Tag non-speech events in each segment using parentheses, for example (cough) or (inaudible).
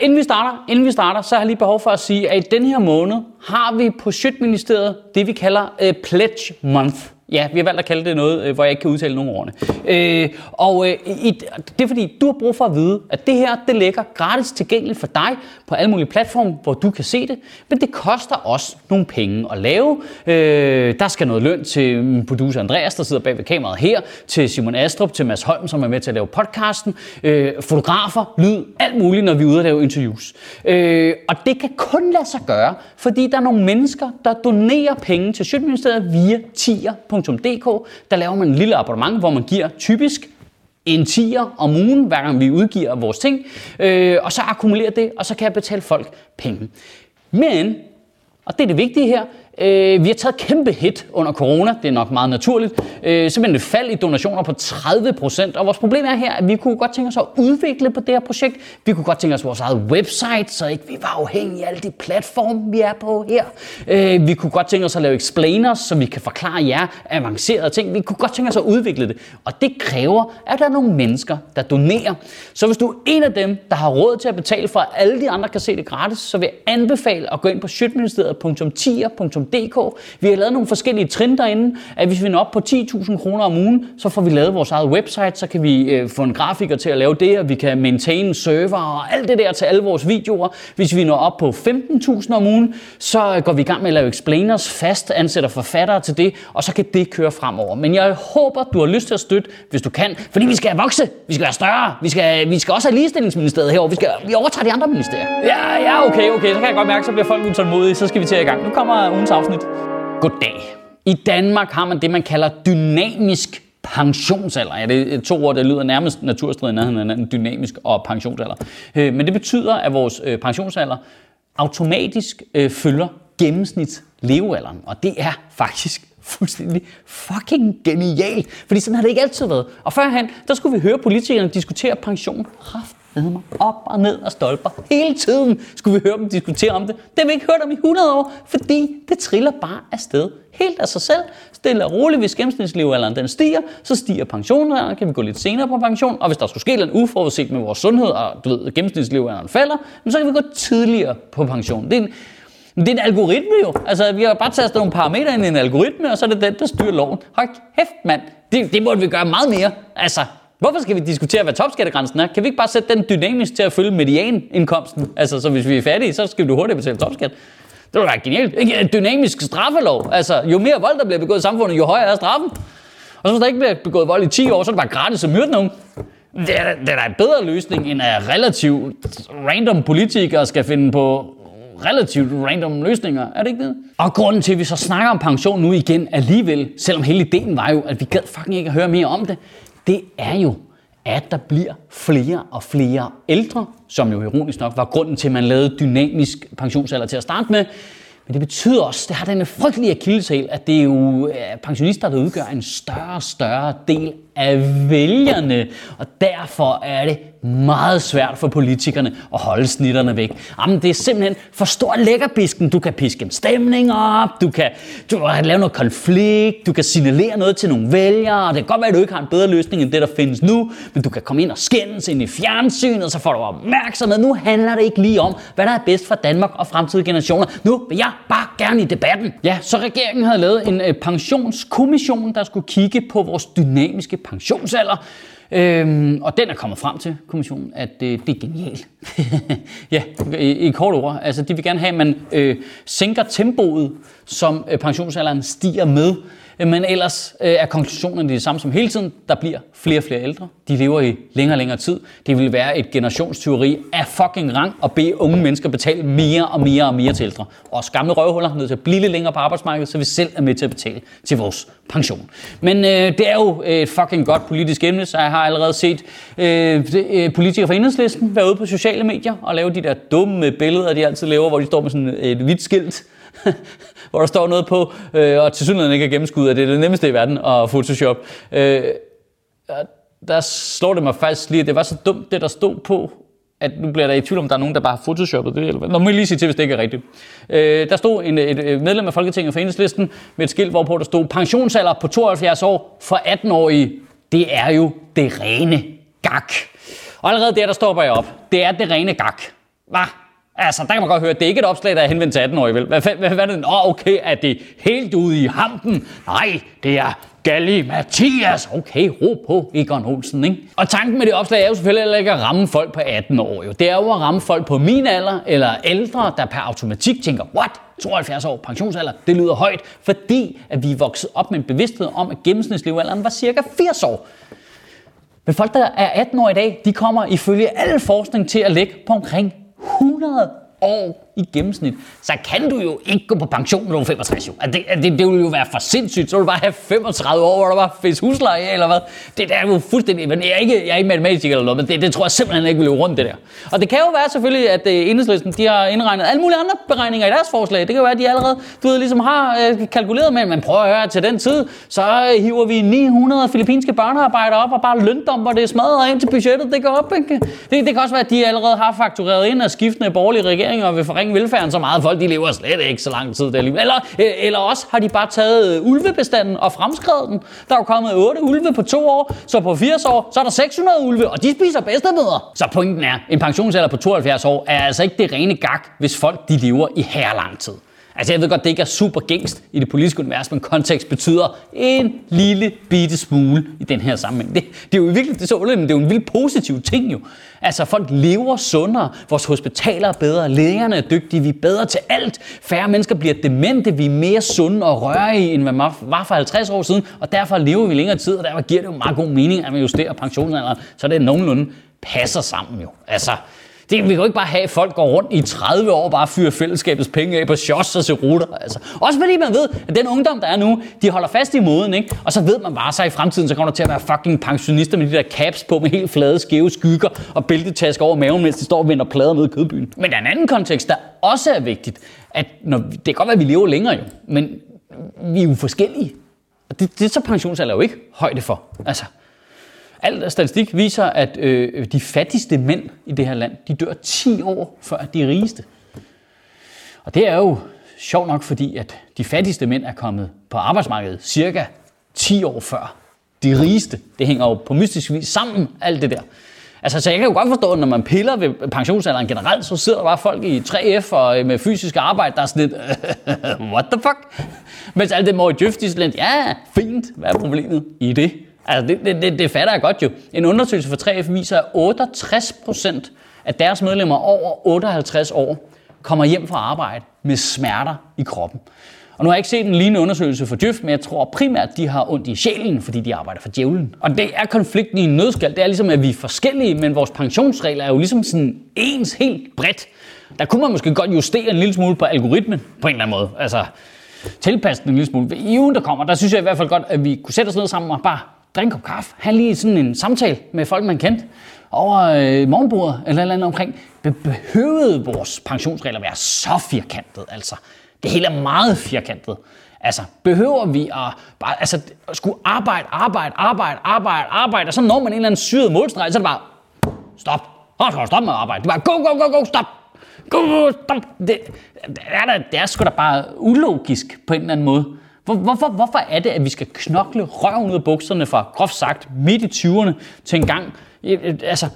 Inden vi starter, inden vi starter, så har jeg lige behov for at sige, at i den her måned har vi på Sjøtministeriet det, vi kalder uh, Pledge Month. Ja, vi har valgt at kalde det noget, øh, hvor jeg ikke kan udtale nogen ordene. Øh, og øh, i, det er fordi, du har brug for at vide, at det her, det ligger gratis tilgængeligt for dig på alle mulige platforme, hvor du kan se det. Men det koster også nogle penge at lave. Øh, der skal noget løn til min producer Andreas, der sidder bag ved kameraet her, til Simon Astrup, til Mads Holm, som er med til at lave podcasten, øh, fotografer, lyd, alt muligt, når vi er ude og lave interviews. Øh, og det kan kun lade sig gøre, fordi der er nogle mennesker, der donerer penge til Sjøtministeriet via tier www.nota.dk, der laver man en lille abonnement, hvor man giver typisk en tier om ugen, hver gang vi udgiver vores ting, øh, og så akkumulerer det, og så kan jeg betale folk penge. Men, og det er det vigtige her, Øh, vi har taget kæmpe hit under corona, det er nok meget naturligt. Øh, simpelthen et fald i donationer på 30 procent. Og vores problem er her, at vi kunne godt tænke os at udvikle på det her projekt. Vi kunne godt tænke os vores eget website, så ikke vi var afhængige af alle de platforme, vi er på her. Øh, vi kunne godt tænke os at lave explainers, så vi kan forklare jer avancerede ting. Vi kunne godt tænke os at udvikle det. Og det kræver, at der er nogle mennesker, der donerer. Så hvis du er en af dem, der har råd til at betale for, at alle de andre kan se det gratis, så vil jeg anbefale at gå ind på sjøtministeriet.10.dk DK. Vi har lavet nogle forskellige trin derinde, at hvis vi når op på 10.000 kroner om ugen, så får vi lavet vores eget website, så kan vi øh, få en grafiker til at lave det, og vi kan maintain server og alt det der til alle vores videoer. Hvis vi når op på 15.000 om ugen, så går vi i gang med at lave explainers fast, ansætter forfattere til det, og så kan det køre fremover. Men jeg håber, du har lyst til at støtte, hvis du kan, fordi vi skal vokse, vi skal være større, vi skal, vi skal også have ligestillingsministeriet herovre, vi skal vi overtager de andre ministerier. Ja, ja, okay, okay, så kan jeg godt mærke, så bliver folk utålmodige, så skal vi til i gang. Nu kommer ugens afsnit. Goddag. I Danmark har man det, man kalder dynamisk pensionsalder. Ja, det er to ord, der lyder nærmest naturstridende hinanden, dynamisk og pensionsalder. Øh, men det betyder, at vores øh, pensionsalder automatisk øh, følger gennemsnitslevealderen. Og det er faktisk fuldstændig fucking genialt. Fordi sådan har det ikke altid været. Og førhen, der skulle vi høre politikerne diskutere pension. Kraft mig op og ned og stolper. Hele tiden skulle vi høre dem diskutere om det. Det har vi ikke hørt om i 100 år, fordi det triller bare afsted. Helt af sig selv, stille og roligt, hvis gennemsnitslevealderen den stiger, så stiger pensionen, kan vi gå lidt senere på pension, og hvis der skulle ske en uforudset med vores sundhed, og du ved, gennemsnitslevealderen falder, så kan vi gå tidligere på pension. Det er en, det er en algoritme jo. Altså, vi har bare taget nogle parametre ind i en algoritme, og så er det den, der styrer loven. Hold kæft, mand. Det, det burde vi gøre meget mere. Altså, Hvorfor skal vi diskutere, hvad topskattegrænsen er? Kan vi ikke bare sætte den dynamisk til at følge medianindkomsten? Altså, så hvis vi er fattige, så skal du hurtigt betale topskat. Det var da genialt. Ikke? En dynamisk straffelov. Altså, jo mere vold, der bliver begået i samfundet, jo højere er straffen. Og så hvis der ikke bliver begået vold i 10 år, så er det bare gratis at myrde nogen. Det er, det er da en bedre løsning, end at relativt random politikere skal finde på relativt random løsninger, er det ikke det? Og grunden til, at vi så snakker om pension nu igen alligevel, selvom hele ideen var jo, at vi gad fucking ikke at høre mere om det, det er jo, at der bliver flere og flere ældre, som jo ironisk nok var grunden til, at man lavede dynamisk pensionsalder til at starte med. Men det betyder også, det har den frygtelige akilleshæl, at det er jo pensionister, der udgør en større og større del af vælgerne. Og derfor er det meget svært for politikerne at holde snitterne væk. Jamen, det er simpelthen for stor lækkerbisken. Du kan piske en stemning op, du kan, du kan lave noget konflikt, du kan signalere noget til nogle vælgere, og det kan godt være, at du ikke har en bedre løsning end det, der findes nu, men du kan komme ind og skændes ind i fjernsynet, og så får du opmærksomhed. Nu handler det ikke lige om, hvad der er bedst for Danmark og fremtidige generationer. Nu vil jeg bare gerne i debatten. Ja, så regeringen havde lavet en øh, pensionskommission, der skulle kigge på vores dynamiske pensionsalder. Øhm, og den er kommet frem til, kommissionen, at øh, det er genialt. (laughs) ja, i, i kort ord. Altså, de vil gerne have, at man øh, sænker tempoet, som øh, pensionsalderen stiger med. Øh, men ellers øh, er konklusionen de samme som hele tiden. Der bliver flere og flere ældre. De lever i længere og længere tid. Det vil være et generationsteori af fucking rang at bede unge mennesker betale mere og mere og mere til ældre. Og gamle røvhuller er nødt til at blive lidt længere på arbejdsmarkedet, så vi selv er med til at betale til vores pension. Men øh, det er jo et fucking godt politisk emne, så jeg har allerede set øh, øh politikere fra enhedslisten være ude på sociale medier og lave de der dumme billeder, de altid laver, hvor de står med sådan et hvidt skilt (laughs) hvor der står noget på, øh, og til synligheden ikke er gennemskuddet, at det er det nemmeste i verden at Photoshop. Øh, der slår det mig faktisk lige, at det var så dumt, det der stod på, at nu bliver der i tvivl om, der er nogen, der bare har photoshoppet det. Eller hvad. Nå, må jeg lige sige til, hvis det ikke er rigtigt. Øh, der stod en, et, et medlem af Folketinget for enhedslisten med et skilt, hvorpå der stod pensionsalder på 72 år for 18-årige. Det er jo det rene gak. Og allerede der, der stopper jeg op. Det er det rene gak. Hvad? Altså, der kan man godt høre, det er ikke et opslag, der er henvendt til 18-årige, vel? Hvad, hvad, hvad er det? Åh, oh, okay, er det helt ude i hampen? Nej, det er Galli Mathias. Okay, ro på, Egon Olsen, ikke? Og tanken med det opslag er jo selvfølgelig heller ikke at ramme folk på 18 år, jo. Det er jo at ramme folk på min alder eller ældre, der per automatik tænker, what? 72 år pensionsalder, det lyder højt, fordi at vi er vokset op med en bevidsthed om, at gennemsnitslevealderen var cirka 80 år. Men folk, der er 18 år i dag, de kommer ifølge al forskning til at ligge på omkring 100 år i gennemsnit, så kan du jo ikke gå på pension, når du er 65. Jo. Altså, det, det, det ville jo være for sindssygt. Så du bare have 35 år, hvor der bare fisk husleje, eller hvad. Det der er jo fuldstændig... Men jeg er ikke, jeg er ikke matematiker eller noget, men det, det tror jeg simpelthen ikke vil løbe rundt, det der. Og det kan jo være selvfølgelig, at øh, enhedslisten de har indregnet alle mulige andre beregninger i deres forslag. Det kan jo være, at de allerede du ved, ligesom har øh, kalkuleret med, men prøv at høre, til den tid, så øh, hiver vi 900 filippinske børnearbejdere op og bare løndomper det smadret ind til budgettet. Det går op, ikke? Det, det kan også være, at de allerede har faktureret ind af skiftende borgerlige regeringer og vil forringe velfærden så meget. Folk de lever slet ikke så lang tid der liv. Eller, øh, eller også har de bare taget øh, ulvebestanden og fremskrevet den. Der er jo kommet 8 ulve på to år, så på 80 år, så er der 600 ulve, og de spiser bedstemøder. Så pointen er, en pensionsalder på 72 år er altså ikke det rene gak, hvis folk de lever i her lang tid. Altså jeg ved godt, det ikke er super gængst i det politiske univers, men kontekst betyder en lille bitte smule i den her sammenhæng. Det, det er jo virkelig det er så underligt, men det er jo en vild positiv ting jo. Altså folk lever sundere, vores hospitaler er bedre, lægerne er dygtige, vi er bedre til alt. Færre mennesker bliver demente, vi er mere sunde og rørige, end man var for 50 år siden, og derfor lever vi længere tid, og derfor giver det jo meget god mening, at man justerer pensionsalderen, så det nogenlunde passer sammen jo. Altså, det, vi kan jo ikke bare have, at folk går rundt i 30 år og bare fyrer fællesskabets penge af på shots og serutter. Altså. Også fordi man ved, at den ungdom, der er nu, de holder fast i moden, ikke? Og så ved man bare, så i fremtiden, så kommer der til at være fucking pensionister med de der caps på med helt flade, skæve skygger og bæltetasker over maven, mens de står og vender plader med i kødbyen. Men der er en anden kontekst, der også er vigtigt, at når, det kan godt være, at vi lever længere jo, men vi er jo forskellige. Og det, det er så pensionsalder jo ikke højde for. Altså, Al statistik viser, at øh, de fattigste mænd i det her land, de dør 10 år før de rigeste. Og det er jo sjovt nok, fordi at de fattigste mænd er kommet på arbejdsmarkedet cirka 10 år før de rigeste. Det hænger jo på mystisk vis sammen, alt det der. Altså, så jeg kan jo godt forstå, at når man piller ved pensionsalderen generelt, så sidder der bare folk i 3F og øh, med fysisk arbejde, der er sådan lidt, (laughs) what the fuck? Mens alle dem over i Djøft, ja, fint, hvad er problemet i det? Altså, det, det, det, det fatter jeg godt jo. En undersøgelse fra 3F viser, at 68 procent af deres medlemmer over 58 år kommer hjem fra arbejde med smerter i kroppen. Og nu har jeg ikke set en lignende undersøgelse for Djøf, men jeg tror primært, de har ondt i sjælen, fordi de arbejder for djævlen. Og det er konflikten i en nødskal. Det er ligesom, at vi er forskellige, men vores pensionsregler er jo ligesom sådan ens helt bredt. Der kunne man måske godt justere en lille smule på algoritmen på en eller anden måde. Altså tilpasse den en lille smule. I ugen, der kommer, der synes jeg i hvert fald godt, at vi kunne sætte os ned sammen og bare drikke en kop kaffe, have lige sådan en samtale med folk, man kendte, over øh, morgenbordet eller eller andet omkring. Behøvede vores pensionsregler være så firkantet, altså? Det hele er meget firkantet. Altså, behøver vi at bare, altså, skulle arbejde, arbejde, arbejde, arbejde, arbejde, og så når man en eller anden syret målstreg, så er det bare, stop, så skal stoppe med at arbejde. Det er bare, go, go, go, go, stop, go, go, stop. Det, det, er, det er sgu da bare ulogisk på en eller anden måde. Hvor, hvorfor, hvorfor er det, at vi skal knokle røven ud af bukserne fra groft sagt midt i 20'erne til en gang, øh, altså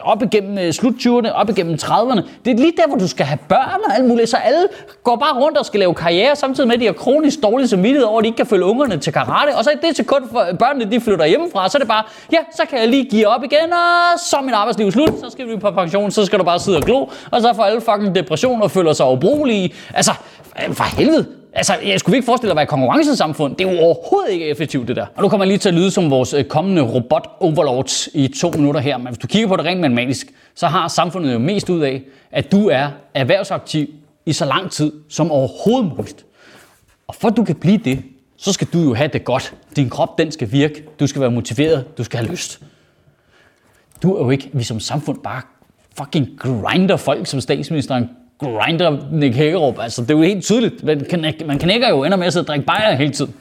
op igennem øh, slut 20'erne, op igennem 30'erne. Det er lige der, hvor du skal have børn og alt muligt. Så alle går bare rundt og skal lave karriere, samtidig med, at de har kronisk dårlig samvittighed over, at de ikke kan følge ungerne til karate. Og så i det sekund, for børnene de flytter hjemmefra, så er det bare, ja, så kan jeg lige give op igen, og så er mit arbejdsliv slut. Så skal vi på pension, så skal du bare sidde og glo, og så får alle fucking depression og føler sig ubrugelige. Altså, for helvede, Altså, jeg skulle ikke forestille dig at være et konkurrencesamfund. Det er jo overhovedet ikke effektivt, det der. Og nu kommer jeg lige til at lyde som vores øh, kommende robot-overlords i to minutter her. Men hvis du kigger på det rent matematisk, så har samfundet jo mest ud af, at du er erhvervsaktiv i så lang tid som overhovedet muligt. Og for at du kan blive det, så skal du jo have det godt. Din krop, den skal virke. Du skal være motiveret. Du skal have lyst. Du er jo ikke, vi som samfund bare fucking grinder folk, som statsministeren grinder Nick Hækkerup. Altså, det er jo helt tydeligt. Man, kan, man knækker jo ender med at sidde og drikke bajer hele tiden.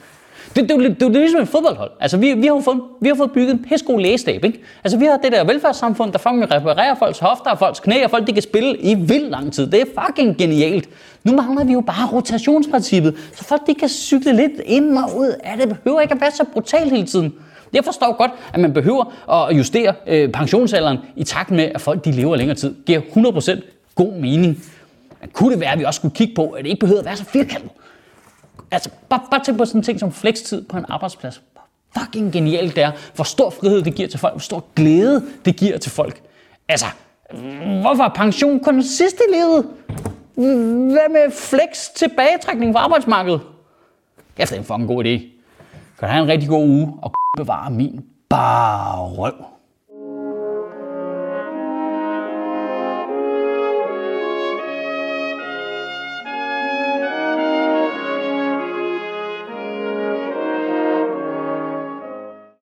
Det, det, det, det, det er ligesom et fodboldhold. Altså, vi, vi, har fået, vi har fået bygget en pissegod lægestab, ikke? Altså, vi har det der velfærdssamfund, der fucking reparerer folks hofter og folks knæ, og folk de kan spille i vild lang tid. Det er fucking genialt. Nu mangler vi jo bare rotationsprincippet, så folk de kan cykle lidt ind og ud af det. Det behøver ikke at være så brutalt hele tiden. Jeg forstår godt, at man behøver at justere øh, pensionsalderen i takt med, at folk de lever længere tid. Det giver 100% god mening. Men kunne det være, at vi også skulle kigge på, at det ikke behøver at være så firkantet? Altså, bare, bare tænk på sådan en ting som flekstid på en arbejdsplads. Hvor fucking genialt det er. Hvor stor frihed det giver til folk. Hvor stor glæde det giver til folk. Altså, hvorfor er pension kun sidst i livet? Hvad med flex tilbagetrækning fra arbejdsmarkedet? Jeg det er en fucking god idé. Kan du have en rigtig god uge og bevare min bare røv.